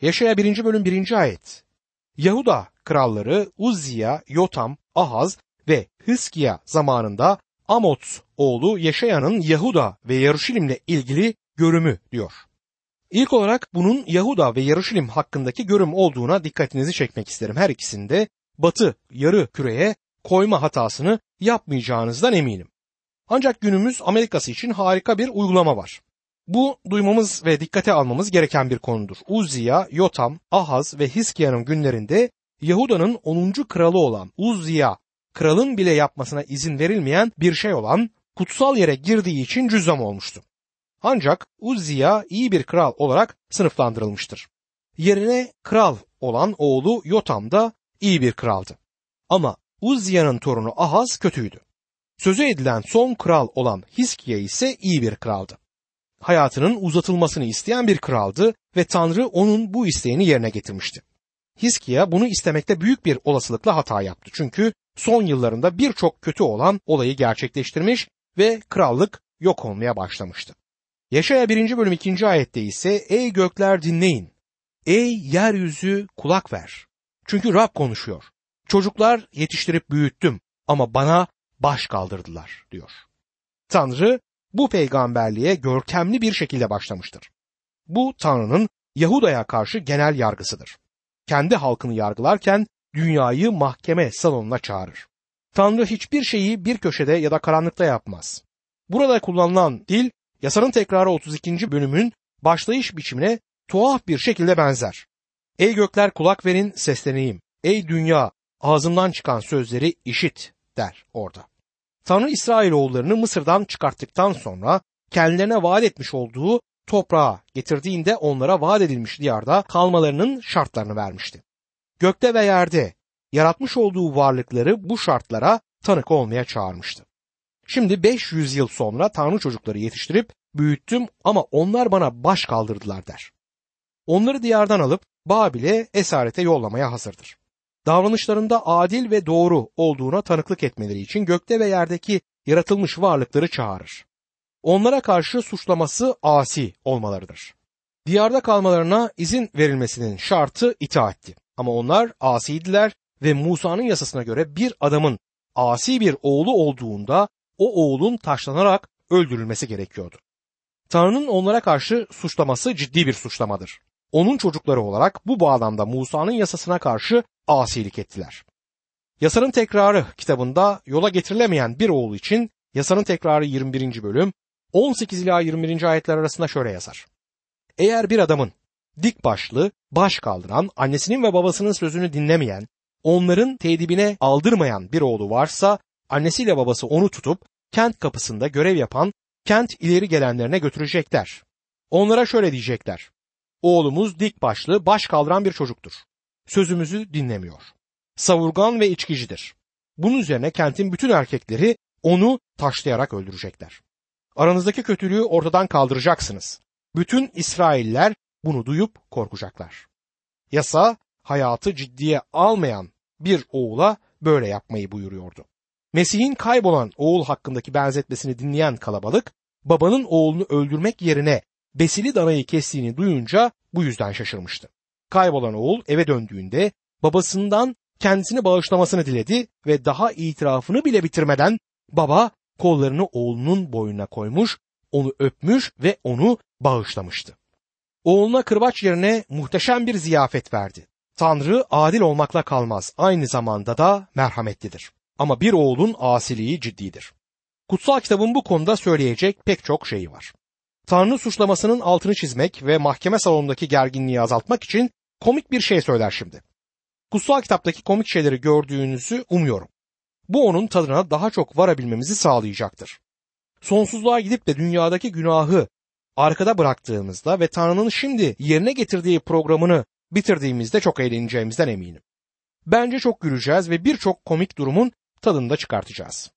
Yaşaya 1. bölüm 1. ayet. Yahuda kralları Uzziya, Yotam, Ahaz ve Hıskiya zamanında Amot oğlu Yaşaya'nın Yahuda ve Yaruşilim'le ilgili görümü diyor. İlk olarak bunun Yahuda ve Yaruşilim hakkındaki görüm olduğuna dikkatinizi çekmek isterim. Her ikisinde batı yarı küreye koyma hatasını yapmayacağınızdan eminim. Ancak günümüz Amerikası için harika bir uygulama var. Bu duymamız ve dikkate almamız gereken bir konudur. Uzziya, Yotam, Ahaz ve Hiskia'nın günlerinde Yahuda'nın 10. kralı olan Uzziya, kralın bile yapmasına izin verilmeyen bir şey olan kutsal yere girdiği için cüzzam olmuştu. Ancak Uzziya iyi bir kral olarak sınıflandırılmıştır. Yerine kral olan oğlu Yotam da iyi bir kraldı. Ama Uzziya'nın torunu Ahaz kötüydü. Sözü edilen son kral olan Hiskiya ise iyi bir kraldı. Hayatının uzatılmasını isteyen bir kraldı ve Tanrı onun bu isteğini yerine getirmişti. Hiskiya bunu istemekte büyük bir olasılıkla hata yaptı. Çünkü son yıllarında birçok kötü olan olayı gerçekleştirmiş ve krallık yok olmaya başlamıştı. Yaşaya 1. bölüm 2. ayette ise ey gökler dinleyin. Ey yeryüzü kulak ver. Çünkü Rab konuşuyor. Çocuklar yetiştirip büyüttüm ama bana baş kaldırdılar diyor. Tanrı bu peygamberliğe görkemli bir şekilde başlamıştır. Bu Tanrı'nın Yahuda'ya karşı genel yargısıdır. Kendi halkını yargılarken dünyayı mahkeme salonuna çağırır. Tanrı hiçbir şeyi bir köşede ya da karanlıkta yapmaz. Burada kullanılan dil yasanın tekrarı 32. bölümün başlayış biçimine tuhaf bir şekilde benzer. Ey gökler kulak verin sesleneyim. Ey dünya ağzımdan çıkan sözleri işit der orada. Tanrı İsrailoğullarını Mısır'dan çıkarttıktan sonra kendilerine vaat etmiş olduğu toprağa getirdiğinde onlara vaat edilmiş diyarda kalmalarının şartlarını vermişti. Gökte ve yerde yaratmış olduğu varlıkları bu şartlara tanık olmaya çağırmıştı. Şimdi 500 yıl sonra Tanrı çocukları yetiştirip büyüttüm ama onlar bana baş kaldırdılar der. Onları diyardan alıp Babil'e esarete yollamaya hazırdır. Davranışlarında adil ve doğru olduğuna tanıklık etmeleri için gökte ve yerdeki yaratılmış varlıkları çağırır. Onlara karşı suçlaması asi olmalarıdır. Diyarda kalmalarına izin verilmesinin şartı itaatti. Ama onlar asiydiler ve Musa'nın yasasına göre bir adamın asi bir oğlu olduğunda o oğlun taşlanarak öldürülmesi gerekiyordu. Tanrı'nın onlara karşı suçlaması ciddi bir suçlamadır. Onun çocukları olarak bu bağlamda Musa'nın yasasına karşı asilik ettiler. Yasanın tekrarı kitabında yola getirilemeyen bir oğul için yasanın tekrarı 21. bölüm 18 ila 21. ayetler arasında şöyle yazar. Eğer bir adamın dik başlı, baş kaldıran, annesinin ve babasının sözünü dinlemeyen, onların tedibine aldırmayan bir oğlu varsa annesiyle babası onu tutup kent kapısında görev yapan kent ileri gelenlerine götürecekler. Onlara şöyle diyecekler. Oğlumuz dik başlı, baş kaldıran bir çocuktur. Sözümüzü dinlemiyor. Savurgan ve içkicidir. Bunun üzerine kentin bütün erkekleri onu taşlayarak öldürecekler. Aranızdaki kötülüğü ortadan kaldıracaksınız. Bütün İsrailler bunu duyup korkacaklar. Yasa hayatı ciddiye almayan bir oğula böyle yapmayı buyuruyordu. Mesih'in kaybolan oğul hakkındaki benzetmesini dinleyen kalabalık babanın oğlunu öldürmek yerine besili danayı kestiğini duyunca bu yüzden şaşırmıştı. Kaybolan oğul eve döndüğünde babasından kendisini bağışlamasını diledi ve daha itirafını bile bitirmeden baba kollarını oğlunun boynuna koymuş, onu öpmüş ve onu bağışlamıştı. Oğluna kırbaç yerine muhteşem bir ziyafet verdi. Tanrı adil olmakla kalmaz, aynı zamanda da merhametlidir. Ama bir oğulun asiliği ciddidir. Kutsal kitabın bu konuda söyleyecek pek çok şeyi var. Tanrı suçlamasının altını çizmek ve mahkeme salonundaki gerginliği azaltmak için komik bir şey söyler şimdi. Kutsal kitaptaki komik şeyleri gördüğünüzü umuyorum. Bu onun tadına daha çok varabilmemizi sağlayacaktır. Sonsuzluğa gidip de dünyadaki günahı arkada bıraktığımızda ve Tanrı'nın şimdi yerine getirdiği programını bitirdiğimizde çok eğleneceğimizden eminim. Bence çok güleceğiz ve birçok komik durumun tadını da çıkartacağız.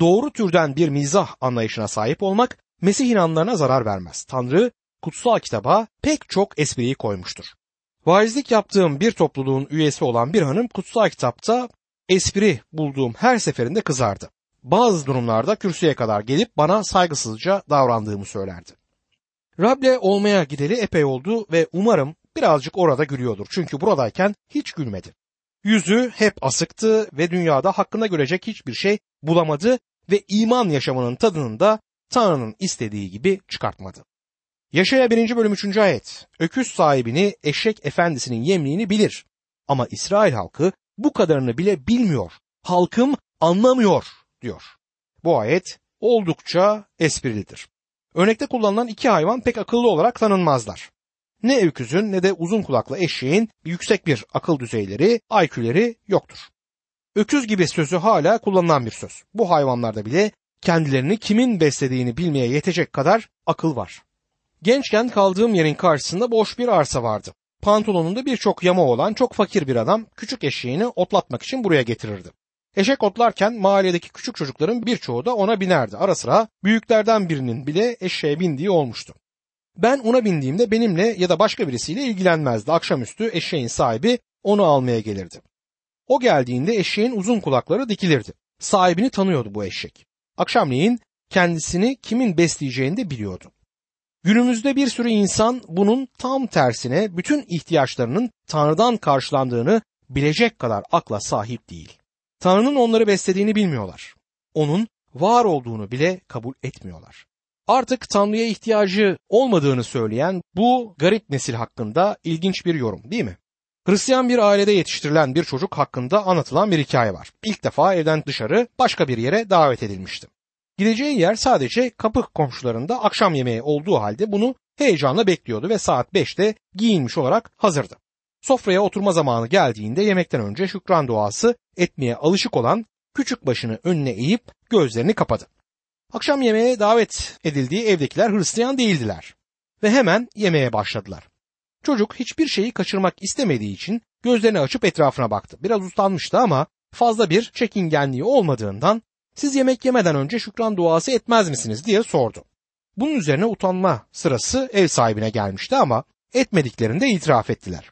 Doğru türden bir mizah anlayışına sahip olmak Mesih inanlarına zarar vermez. Tanrı kutsal kitaba pek çok espriyi koymuştur. Vaizlik yaptığım bir topluluğun üyesi olan bir hanım kutsal kitapta espri bulduğum her seferinde kızardı. Bazı durumlarda kürsüye kadar gelip bana saygısızca davrandığımı söylerdi. Rab'le olmaya gideli epey oldu ve umarım birazcık orada gülüyordur. Çünkü buradayken hiç gülmedi. Yüzü hep asıktı ve dünyada hakkında görecek hiçbir şey bulamadı ve iman yaşamının tadını da Tanrı'nın istediği gibi çıkartmadı. Yaşaya 1. bölüm 3. ayet. Öküz sahibini eşek efendisinin yemliğini bilir. Ama İsrail halkı bu kadarını bile bilmiyor. Halkım anlamıyor diyor. Bu ayet oldukça esprilidir. Örnekte kullanılan iki hayvan pek akıllı olarak tanınmazlar. Ne öküzün ne de uzun kulaklı eşeğin yüksek bir akıl düzeyleri, IQ'leri yoktur. Öküz gibi sözü hala kullanılan bir söz. Bu hayvanlarda bile kendilerini kimin beslediğini bilmeye yetecek kadar akıl var. Gençken kaldığım yerin karşısında boş bir arsa vardı. Pantolonunda birçok yama olan çok fakir bir adam küçük eşeğini otlatmak için buraya getirirdi. Eşek otlarken mahalledeki küçük çocukların birçoğu da ona binerdi. Ara sıra büyüklerden birinin bile eşeğe bindiği olmuştu. Ben ona bindiğimde benimle ya da başka birisiyle ilgilenmezdi. Akşamüstü eşeğin sahibi onu almaya gelirdi. O geldiğinde eşeğin uzun kulakları dikilirdi. Sahibini tanıyordu bu eşek. Akşamleyin kendisini kimin besleyeceğini de biliyordu. Günümüzde bir sürü insan bunun tam tersine bütün ihtiyaçlarının Tanrı'dan karşılandığını bilecek kadar akla sahip değil. Tanrı'nın onları beslediğini bilmiyorlar. Onun var olduğunu bile kabul etmiyorlar. Artık Tanrı'ya ihtiyacı olmadığını söyleyen bu garip nesil hakkında ilginç bir yorum değil mi? Hristiyan bir ailede yetiştirilen bir çocuk hakkında anlatılan bir hikaye var. İlk defa evden dışarı başka bir yere davet edilmişti. Gideceği yer sadece kapı komşularında akşam yemeği olduğu halde bunu heyecanla bekliyordu ve saat 5'te giyinmiş olarak hazırdı. Sofraya oturma zamanı geldiğinde yemekten önce şükran duası etmeye alışık olan küçük başını önüne eğip gözlerini kapadı. Akşam yemeğe davet edildiği evdekiler Hristiyan değildiler ve hemen yemeğe başladılar. Çocuk hiçbir şeyi kaçırmak istemediği için gözlerini açıp etrafına baktı. Biraz ustanmıştı ama fazla bir çekingenliği olmadığından siz yemek yemeden önce şükran duası etmez misiniz diye sordu. Bunun üzerine utanma sırası ev sahibine gelmişti ama etmediklerini de itiraf ettiler.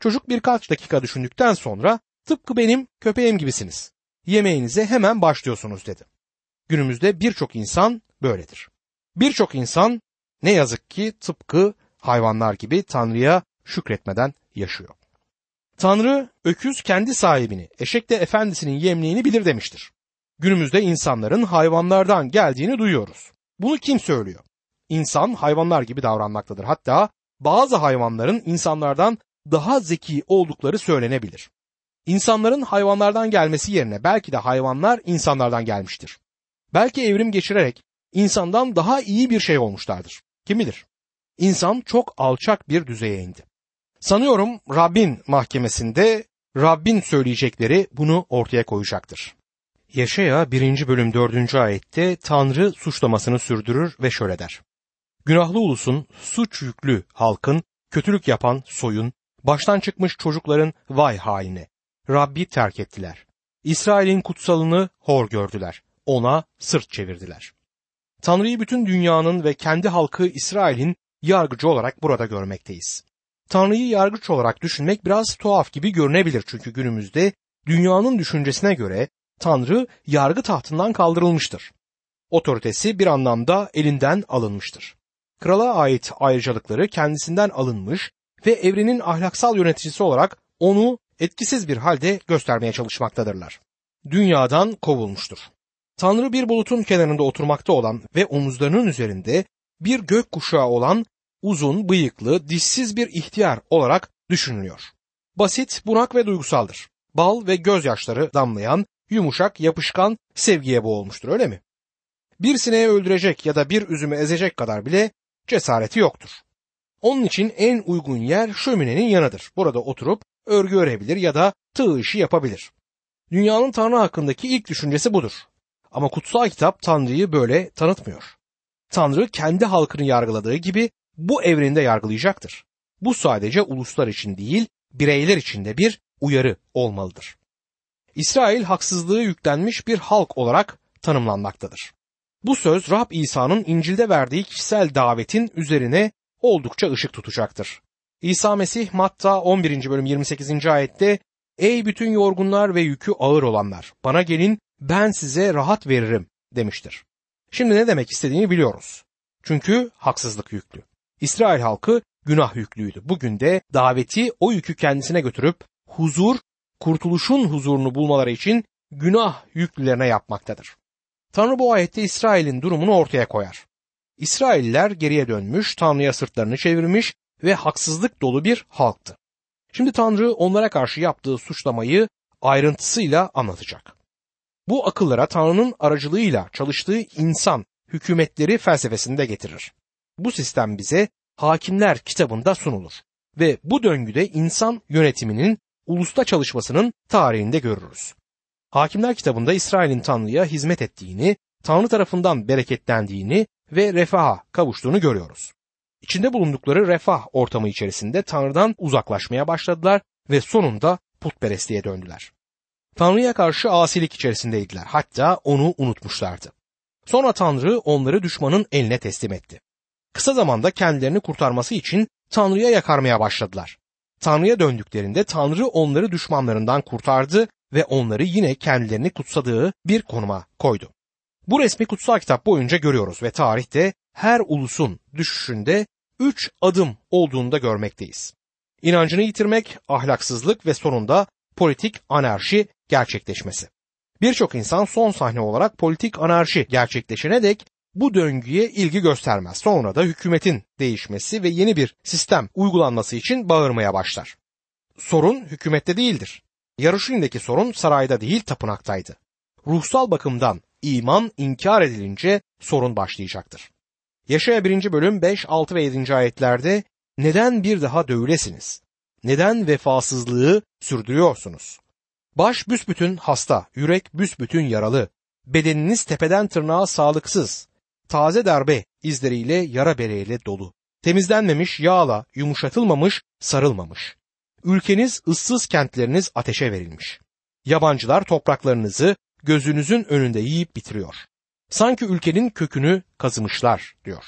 Çocuk birkaç dakika düşündükten sonra tıpkı benim köpeğim gibisiniz. Yemeğinize hemen başlıyorsunuz dedi. Günümüzde birçok insan böyledir. Birçok insan ne yazık ki tıpkı hayvanlar gibi Tanrı'ya şükretmeden yaşıyor. Tanrı öküz kendi sahibini, eşek de efendisinin yemliğini bilir demiştir. Günümüzde insanların hayvanlardan geldiğini duyuyoruz. Bunu kim söylüyor? İnsan hayvanlar gibi davranmaktadır. Hatta bazı hayvanların insanlardan daha zeki oldukları söylenebilir. İnsanların hayvanlardan gelmesi yerine belki de hayvanlar insanlardan gelmiştir. Belki evrim geçirerek insandan daha iyi bir şey olmuşlardır. Kim bilir? İnsan çok alçak bir düzeye indi. Sanıyorum Rabbin mahkemesinde Rabbin söyleyecekleri bunu ortaya koyacaktır. Yaşaya 1. bölüm 4. ayette Tanrı suçlamasını sürdürür ve şöyle der. Günahlı ulusun, suç yüklü halkın, kötülük yapan soyun, baştan çıkmış çocukların vay haline. Rabbi terk ettiler. İsrail'in kutsalını hor gördüler. Ona sırt çevirdiler. Tanrı'yı bütün dünyanın ve kendi halkı İsrail'in yargıcı olarak burada görmekteyiz. Tanrı'yı yargıç olarak düşünmek biraz tuhaf gibi görünebilir çünkü günümüzde dünyanın düşüncesine göre Tanrı yargı tahtından kaldırılmıştır. Otoritesi bir anlamda elinden alınmıştır. Krala ait ayrıcalıkları kendisinden alınmış ve evrenin ahlaksal yöneticisi olarak onu etkisiz bir halde göstermeye çalışmaktadırlar. Dünyadan kovulmuştur. Tanrı bir bulutun kenarında oturmakta olan ve omuzlarının üzerinde bir gök kuşağı olan uzun, bıyıklı, dişsiz bir ihtiyar olarak düşünülüyor. Basit, burak ve duygusaldır. Bal ve gözyaşları damlayan, yumuşak, yapışkan sevgiye boğulmuştur öyle mi? Bir sineği öldürecek ya da bir üzümü ezecek kadar bile cesareti yoktur. Onun için en uygun yer şöminenin yanıdır. Burada oturup örgü örebilir ya da tığ işi yapabilir. Dünyanın Tanrı hakkındaki ilk düşüncesi budur. Ama kutsal kitap Tanrı'yı böyle tanıtmıyor. Tanrı kendi halkını yargıladığı gibi bu evrende yargılayacaktır. Bu sadece uluslar için değil, bireyler için de bir uyarı olmalıdır. İsrail haksızlığı yüklenmiş bir halk olarak tanımlanmaktadır. Bu söz Rab İsa'nın İncil'de verdiği kişisel davetin üzerine oldukça ışık tutacaktır. İsa Mesih Matta 11. bölüm 28. ayette Ey bütün yorgunlar ve yükü ağır olanlar bana gelin ben size rahat veririm demiştir. Şimdi ne demek istediğini biliyoruz. Çünkü haksızlık yüklü. İsrail halkı günah yüklüydü. Bugün de daveti o yükü kendisine götürüp huzur, kurtuluşun huzurunu bulmaları için günah yüklülerine yapmaktadır. Tanrı bu ayette İsrail'in durumunu ortaya koyar. İsrailler geriye dönmüş, Tanrı'ya sırtlarını çevirmiş ve haksızlık dolu bir halktı. Şimdi Tanrı onlara karşı yaptığı suçlamayı ayrıntısıyla anlatacak. Bu akıllara Tanrı'nın aracılığıyla çalıştığı insan hükümetleri felsefesini de getirir. Bu sistem bize Hakimler kitabında sunulur ve bu döngüde insan yönetiminin ulusta çalışmasının tarihinde görürüz. Hakimler kitabında İsrail'in Tanrı'ya hizmet ettiğini, Tanrı tarafından bereketlendiğini ve refaha kavuştuğunu görüyoruz. İçinde bulundukları refah ortamı içerisinde Tanrı'dan uzaklaşmaya başladılar ve sonunda putperestliğe döndüler. Tanrı'ya karşı asilik içerisindeydiler. Hatta onu unutmuşlardı. Sonra Tanrı onları düşmanın eline teslim etti. Kısa zamanda kendilerini kurtarması için Tanrı'ya yakarmaya başladılar. Tanrı'ya döndüklerinde Tanrı onları düşmanlarından kurtardı ve onları yine kendilerini kutsadığı bir konuma koydu. Bu resmi kutsal kitap boyunca görüyoruz ve tarihte her ulusun düşüşünde üç adım olduğunu da görmekteyiz. İnancını yitirmek, ahlaksızlık ve sonunda politik anarşi gerçekleşmesi. Birçok insan son sahne olarak politik anarşi gerçekleşene dek bu döngüye ilgi göstermez. Sonra da hükümetin değişmesi ve yeni bir sistem uygulanması için bağırmaya başlar. Sorun hükümette değildir. Yarışin'deki sorun sarayda değil tapınaktaydı. Ruhsal bakımdan iman inkar edilince sorun başlayacaktır. Yaşaya 1. bölüm 5, 6 ve 7. ayetlerde neden bir daha dövülesiniz? Neden vefasızlığı sürdürüyorsunuz? Baş büsbütün hasta, yürek büsbütün yaralı, bedeniniz tepeden tırnağa sağlıksız, taze darbe izleriyle yara bereyle dolu. Temizlenmemiş, yağla, yumuşatılmamış, sarılmamış. Ülkeniz ıssız kentleriniz ateşe verilmiş. Yabancılar topraklarınızı gözünüzün önünde yiyip bitiriyor. Sanki ülkenin kökünü kazımışlar diyor.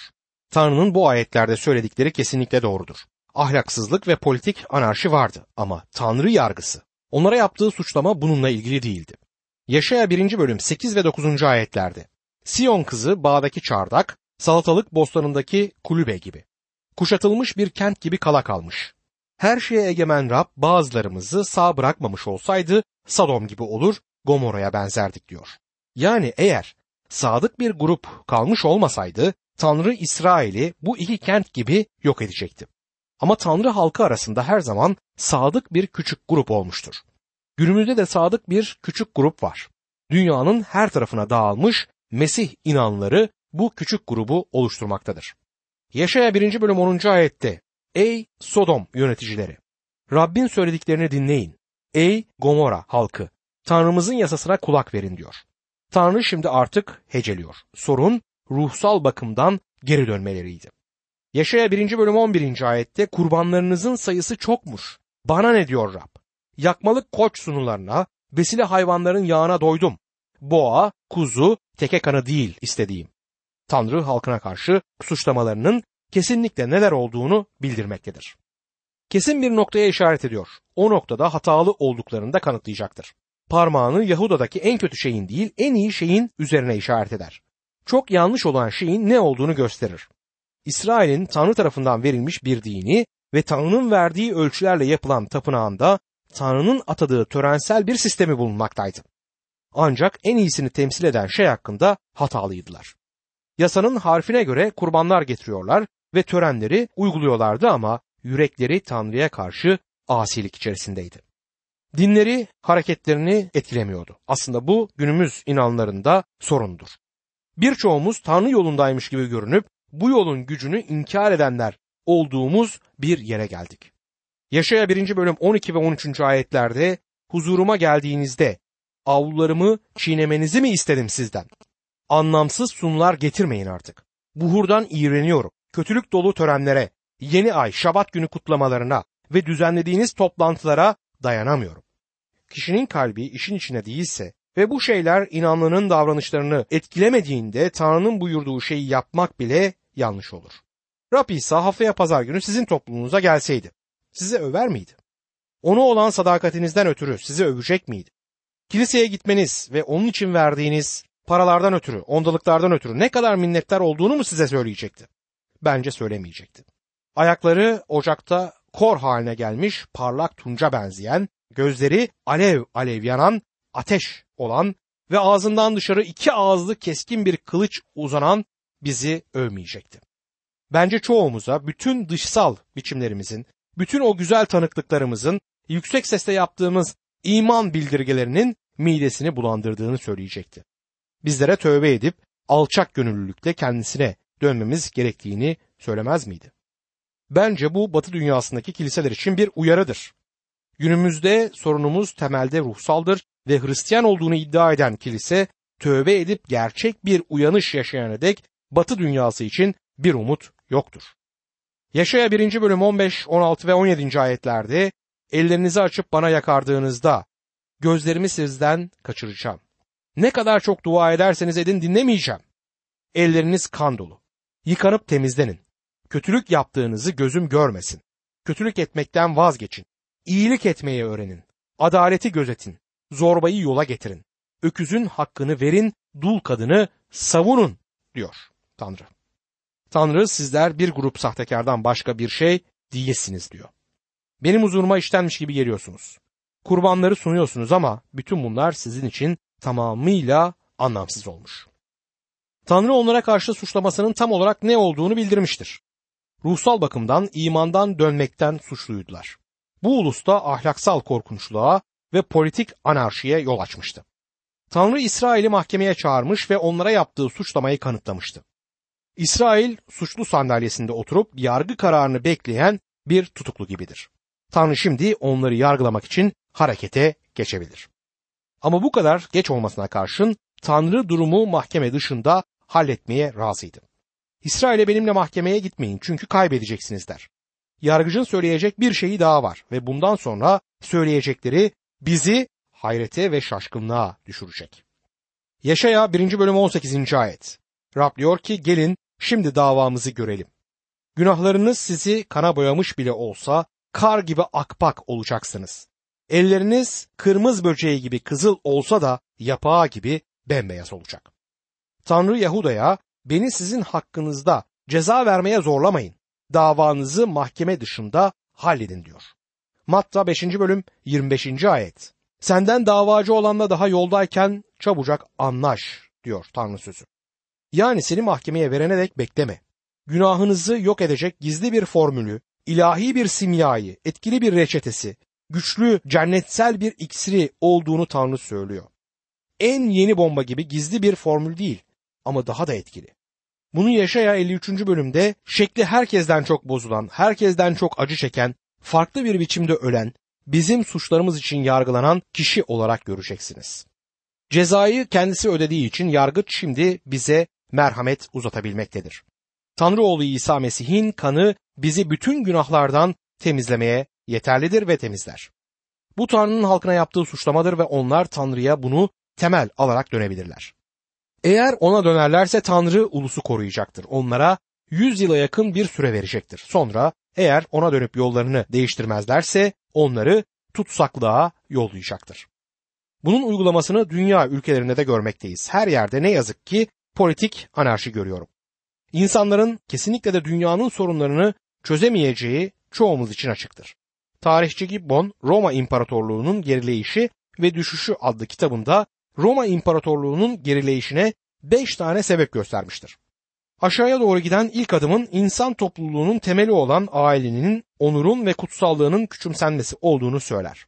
Tanrı'nın bu ayetlerde söyledikleri kesinlikle doğrudur. Ahlaksızlık ve politik anarşi vardı ama Tanrı yargısı. Onlara yaptığı suçlama bununla ilgili değildi. Yaşaya 1. bölüm 8 ve 9. ayetlerde Siyon kızı bağdaki çardak, salatalık bostanındaki kulübe gibi. Kuşatılmış bir kent gibi kala kalmış. Her şeye egemen Rab bazılarımızı sağ bırakmamış olsaydı Sadom gibi olur, Gomorra'ya benzerdik diyor. Yani eğer sadık bir grup kalmış olmasaydı Tanrı İsrail'i bu iki kent gibi yok edecekti. Ama Tanrı halkı arasında her zaman sadık bir küçük grup olmuştur. Günümüzde de sadık bir küçük grup var. Dünyanın her tarafına dağılmış Mesih inanları bu küçük grubu oluşturmaktadır. Yaşaya 1. bölüm 10. ayette Ey Sodom yöneticileri! Rabbin söylediklerini dinleyin. Ey Gomora halkı! Tanrımızın yasasına kulak verin diyor. Tanrı şimdi artık heceliyor. Sorun ruhsal bakımdan geri dönmeleriydi. Yaşaya 1. bölüm 11. ayette kurbanlarınızın sayısı çokmuş. Bana ne diyor Rab? Yakmalık koç sunularına, besile hayvanların yağına doydum. Boğa, kuzu, teke kanı değil istediğim. Tanrı halkına karşı suçlamalarının kesinlikle neler olduğunu bildirmektedir. Kesin bir noktaya işaret ediyor. O noktada hatalı olduklarını da kanıtlayacaktır. Parmağını Yahuda'daki en kötü şeyin değil en iyi şeyin üzerine işaret eder. Çok yanlış olan şeyin ne olduğunu gösterir. İsrail'in Tanrı tarafından verilmiş bir dini ve Tanrı'nın verdiği ölçülerle yapılan tapınağında Tanrı'nın atadığı törensel bir sistemi bulunmaktaydı. Ancak en iyisini temsil eden şey hakkında hatalıydılar. Yasanın harfine göre kurbanlar getiriyorlar ve törenleri uyguluyorlardı ama yürekleri Tanrı'ya karşı asilik içerisindeydi. Dinleri hareketlerini etkilemiyordu. Aslında bu günümüz inanlarında sorundur. Birçoğumuz Tanrı yolundaymış gibi görünüp bu yolun gücünü inkar edenler olduğumuz bir yere geldik. Yaşaya 1. bölüm 12 ve 13. ayetlerde huzuruma geldiğinizde avlularımı çiğnemenizi mi istedim sizden? Anlamsız sunular getirmeyin artık. Buhurdan iğreniyorum. Kötülük dolu törenlere, yeni ay, şabat günü kutlamalarına ve düzenlediğiniz toplantılara dayanamıyorum. Kişinin kalbi işin içine değilse ve bu şeyler inanlının davranışlarını etkilemediğinde Tanrı'nın buyurduğu şeyi yapmak bile yanlış olur. Rab İsa haftaya pazar günü sizin topluluğunuza gelseydi, size över miydi? Onu olan sadakatinizden ötürü sizi övecek miydi? Kiliseye gitmeniz ve onun için verdiğiniz paralardan ötürü, ondalıklardan ötürü ne kadar minnettar olduğunu mu size söyleyecekti? Bence söylemeyecekti. Ayakları ocakta kor haline gelmiş parlak tunca benzeyen, gözleri alev alev yanan, ateş olan ve ağzından dışarı iki ağızlı keskin bir kılıç uzanan bizi övmeyecekti. Bence çoğumuza bütün dışsal biçimlerimizin, bütün o güzel tanıklıklarımızın, yüksek sesle yaptığımız iman bildirgelerinin midesini bulandırdığını söyleyecekti. Bizlere tövbe edip alçak gönüllülükle kendisine dönmemiz gerektiğini söylemez miydi? Bence bu Batı dünyasındaki kiliseler için bir uyarıdır. Günümüzde sorunumuz temelde ruhsaldır ve Hristiyan olduğunu iddia eden kilise tövbe edip gerçek bir uyanış yaşayana dek Batı dünyası için bir umut yoktur. Yaşaya 1. bölüm 15, 16 ve 17. ayetlerde ellerinizi açıp bana yakardığınızda gözlerimi sizden kaçıracağım. Ne kadar çok dua ederseniz edin dinlemeyeceğim. Elleriniz kan dolu. Yıkanıp temizlenin. Kötülük yaptığınızı gözüm görmesin. Kötülük etmekten vazgeçin. İyilik etmeyi öğrenin. Adaleti gözetin. Zorbayı yola getirin. Öküzün hakkını verin, dul kadını savunun diyor Tanrı. Tanrı sizler bir grup sahtekardan başka bir şey değilsiniz diyor. Benim huzuruma işlenmiş gibi geliyorsunuz. Kurbanları sunuyorsunuz ama bütün bunlar sizin için tamamıyla anlamsız olmuş. Tanrı onlara karşı suçlamasının tam olarak ne olduğunu bildirmiştir. Ruhsal bakımdan imandan dönmekten suçluydular. Bu ulusta ahlaksal korkunçluğa ve politik anarşiye yol açmıştı. Tanrı İsrail'i mahkemeye çağırmış ve onlara yaptığı suçlamayı kanıtlamıştı. İsrail suçlu sandalyesinde oturup yargı kararını bekleyen bir tutuklu gibidir. Tanrı şimdi onları yargılamak için harekete geçebilir. Ama bu kadar geç olmasına karşın Tanrı durumu mahkeme dışında halletmeye razıydı. İsrail'e benimle mahkemeye gitmeyin çünkü kaybedeceksiniz der. Yargıcın söyleyecek bir şeyi daha var ve bundan sonra söyleyecekleri bizi hayrete ve şaşkınlığa düşürecek. Yaşaya 1. bölüm 18. ayet. Rab diyor ki gelin şimdi davamızı görelim. Günahlarınız sizi kana boyamış bile olsa kar gibi akpak olacaksınız. Elleriniz kırmızı böceği gibi kızıl olsa da yapağı gibi bembeyaz olacak. Tanrı Yahuda'ya beni sizin hakkınızda ceza vermeye zorlamayın. Davanızı mahkeme dışında halledin diyor. Matta 5. bölüm 25. ayet. Senden davacı olanla daha yoldayken çabucak anlaş diyor Tanrı sözü. Yani seni mahkemeye verene dek bekleme. Günahınızı yok edecek gizli bir formülü, ilahi bir simyayı, etkili bir reçetesi, güçlü cennetsel bir iksiri olduğunu Tanrı söylüyor. En yeni bomba gibi gizli bir formül değil ama daha da etkili. Bunu Yaşaya 53. bölümde şekli herkesten çok bozulan, herkesten çok acı çeken, farklı bir biçimde ölen, bizim suçlarımız için yargılanan kişi olarak göreceksiniz. Cezayı kendisi ödediği için yargıç şimdi bize merhamet uzatabilmektedir. Tanrı oğlu İsa Mesih'in kanı bizi bütün günahlardan temizlemeye yeterlidir ve temizler. Bu Tanrı'nın halkına yaptığı suçlamadır ve onlar Tanrı'ya bunu temel alarak dönebilirler. Eğer ona dönerlerse Tanrı ulusu koruyacaktır. Onlara 100 yıla yakın bir süre verecektir. Sonra eğer ona dönüp yollarını değiştirmezlerse onları tutsaklığa yollayacaktır. Bunun uygulamasını dünya ülkelerinde de görmekteyiz. Her yerde ne yazık ki politik anarşi görüyorum. İnsanların kesinlikle de dünyanın sorunlarını çözemeyeceği çoğumuz için açıktır. Tarihçi Gibbon Roma İmparatorluğu'nun gerileyişi ve düşüşü adlı kitabında Roma İmparatorluğu'nun gerileyişine beş tane sebep göstermiştir. Aşağıya doğru giden ilk adımın insan topluluğunun temeli olan ailenin, onurun ve kutsallığının küçümsenmesi olduğunu söyler.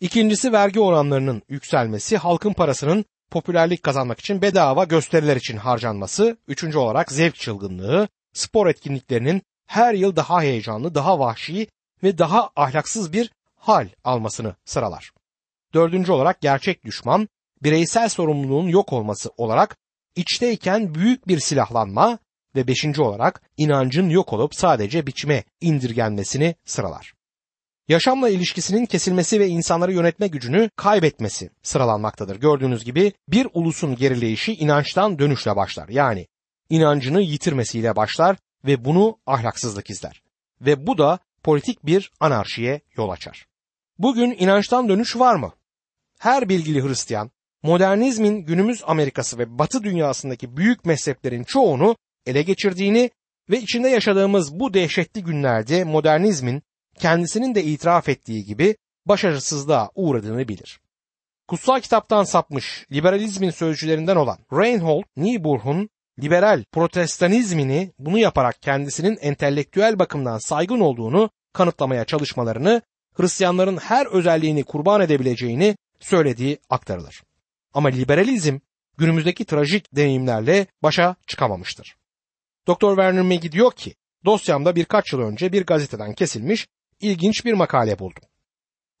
İkincisi vergi oranlarının yükselmesi, halkın parasının popülerlik kazanmak için bedava gösteriler için harcanması, üçüncü olarak zevk çılgınlığı, spor etkinliklerinin her yıl daha heyecanlı, daha vahşi ve daha ahlaksız bir hal almasını sıralar. Dördüncü olarak gerçek düşman, bireysel sorumluluğun yok olması olarak içteyken büyük bir silahlanma ve beşinci olarak inancın yok olup sadece biçime indirgenmesini sıralar. Yaşamla ilişkisinin kesilmesi ve insanları yönetme gücünü kaybetmesi sıralanmaktadır. Gördüğünüz gibi bir ulusun gerileyişi inançtan dönüşle başlar. Yani inancını yitirmesiyle başlar ve bunu ahlaksızlık izler. Ve bu da politik bir anarşiye yol açar. Bugün inançtan dönüş var mı? Her bilgili Hristiyan modernizmin günümüz Amerikası ve Batı dünyasındaki büyük mezheplerin çoğunu ele geçirdiğini Ve içinde yaşadığımız bu dehşetli günlerde modernizmin kendisinin de itiraf ettiği gibi başarısızlığa uğradığını bilir. Kutsal kitaptan sapmış liberalizmin sözcülerinden olan Reinhold Niebuhr'un liberal protestanizmini bunu yaparak kendisinin entelektüel bakımdan saygın olduğunu kanıtlamaya çalışmalarını Hristiyanların her özelliğini kurban edebileceğini söylediği aktarılır. Ama liberalizm günümüzdeki trajik deneyimlerle başa çıkamamıştır. Dr. Werner Maggie diyor ki, dosyamda birkaç yıl önce bir gazeteden kesilmiş ilginç bir makale buldum.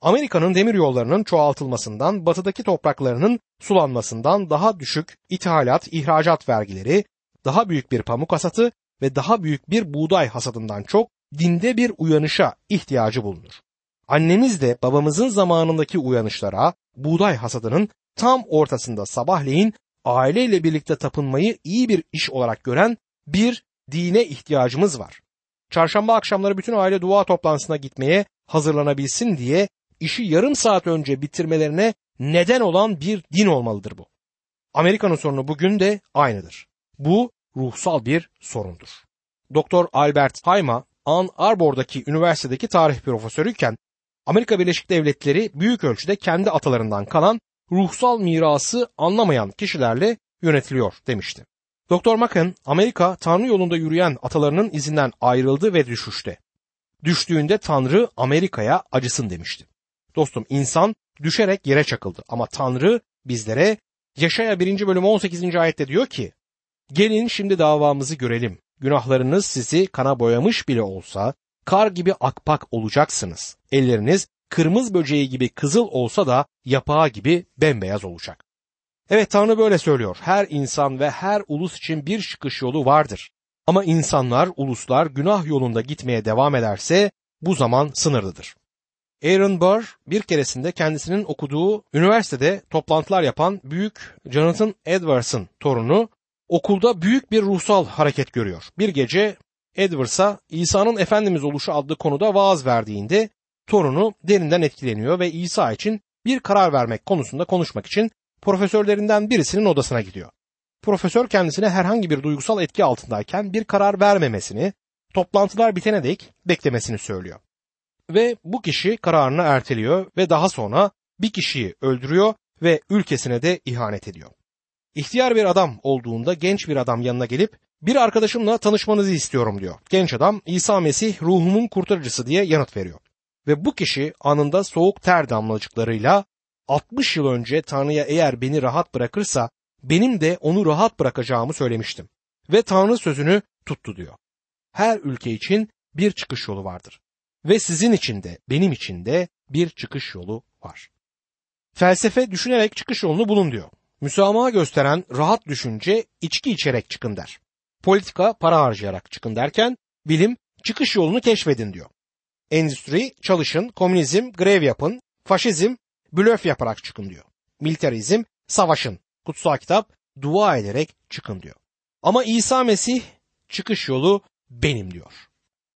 Amerika'nın demir yollarının çoğaltılmasından, batıdaki topraklarının sulanmasından daha düşük ithalat, ihracat vergileri, daha büyük bir pamuk hasatı ve daha büyük bir buğday hasadından çok dinde bir uyanışa ihtiyacı bulunur. Annemiz de babamızın zamanındaki uyanışlara, buğday hasadının tam ortasında sabahleyin aileyle birlikte tapınmayı iyi bir iş olarak gören bir dine ihtiyacımız var. Çarşamba akşamları bütün aile dua toplantısına gitmeye hazırlanabilsin diye işi yarım saat önce bitirmelerine neden olan bir din olmalıdır bu. Amerika'nın sorunu bugün de aynıdır. Bu ruhsal bir sorundur. Doktor Albert Hayma, Ann Arbor'daki üniversitedeki tarih profesörüyken Amerika Birleşik Devletleri büyük ölçüde kendi atalarından kalan ruhsal mirası anlamayan kişilerle yönetiliyor demişti. Doktor Macken, Amerika Tanrı yolunda yürüyen atalarının izinden ayrıldı ve düşüşte. Düştüğünde Tanrı Amerika'ya acısın demişti. Dostum insan düşerek yere çakıldı ama Tanrı bizlere Yaşaya 1. bölüm 18. ayette diyor ki Gelin şimdi davamızı görelim. Günahlarınız sizi kana boyamış bile olsa kar gibi akpak olacaksınız. Elleriniz kırmızı böceği gibi kızıl olsa da yapağı gibi bembeyaz olacak. Evet Tanrı böyle söylüyor. Her insan ve her ulus için bir çıkış yolu vardır. Ama insanlar, uluslar günah yolunda gitmeye devam ederse bu zaman sınırlıdır. Aaron Burr bir keresinde kendisinin okuduğu üniversitede toplantılar yapan büyük Jonathan Edwards'ın torunu okulda büyük bir ruhsal hareket görüyor. Bir gece Edwards'a İsa'nın Efendimiz oluşu adlı konuda vaaz verdiğinde torunu derinden etkileniyor ve İsa için bir karar vermek konusunda konuşmak için profesörlerinden birisinin odasına gidiyor. Profesör kendisine herhangi bir duygusal etki altındayken bir karar vermemesini, toplantılar bitene dek beklemesini söylüyor. Ve bu kişi kararını erteliyor ve daha sonra bir kişiyi öldürüyor ve ülkesine de ihanet ediyor. İhtiyar bir adam olduğunda genç bir adam yanına gelip bir arkadaşımla tanışmanızı istiyorum diyor. Genç adam İsa Mesih ruhumun kurtarıcısı diye yanıt veriyor. Ve bu kişi anında soğuk ter damlacıklarıyla 60 yıl önce Tanrı'ya eğer beni rahat bırakırsa benim de onu rahat bırakacağımı söylemiştim. Ve Tanrı sözünü tuttu diyor. Her ülke için bir çıkış yolu vardır. Ve sizin için de benim için de bir çıkış yolu var. Felsefe düşünerek çıkış yolunu bulun diyor. Müsamaha gösteren rahat düşünce içki içerek çıkın der. Politika para harcayarak çıkın derken bilim çıkış yolunu keşfedin diyor. Endüstri çalışın, komünizm grev yapın, faşizm blöf yaparak çıkın diyor. Militarizm savaşın, kutsal kitap dua ederek çıkın diyor. Ama İsa Mesih çıkış yolu benim diyor.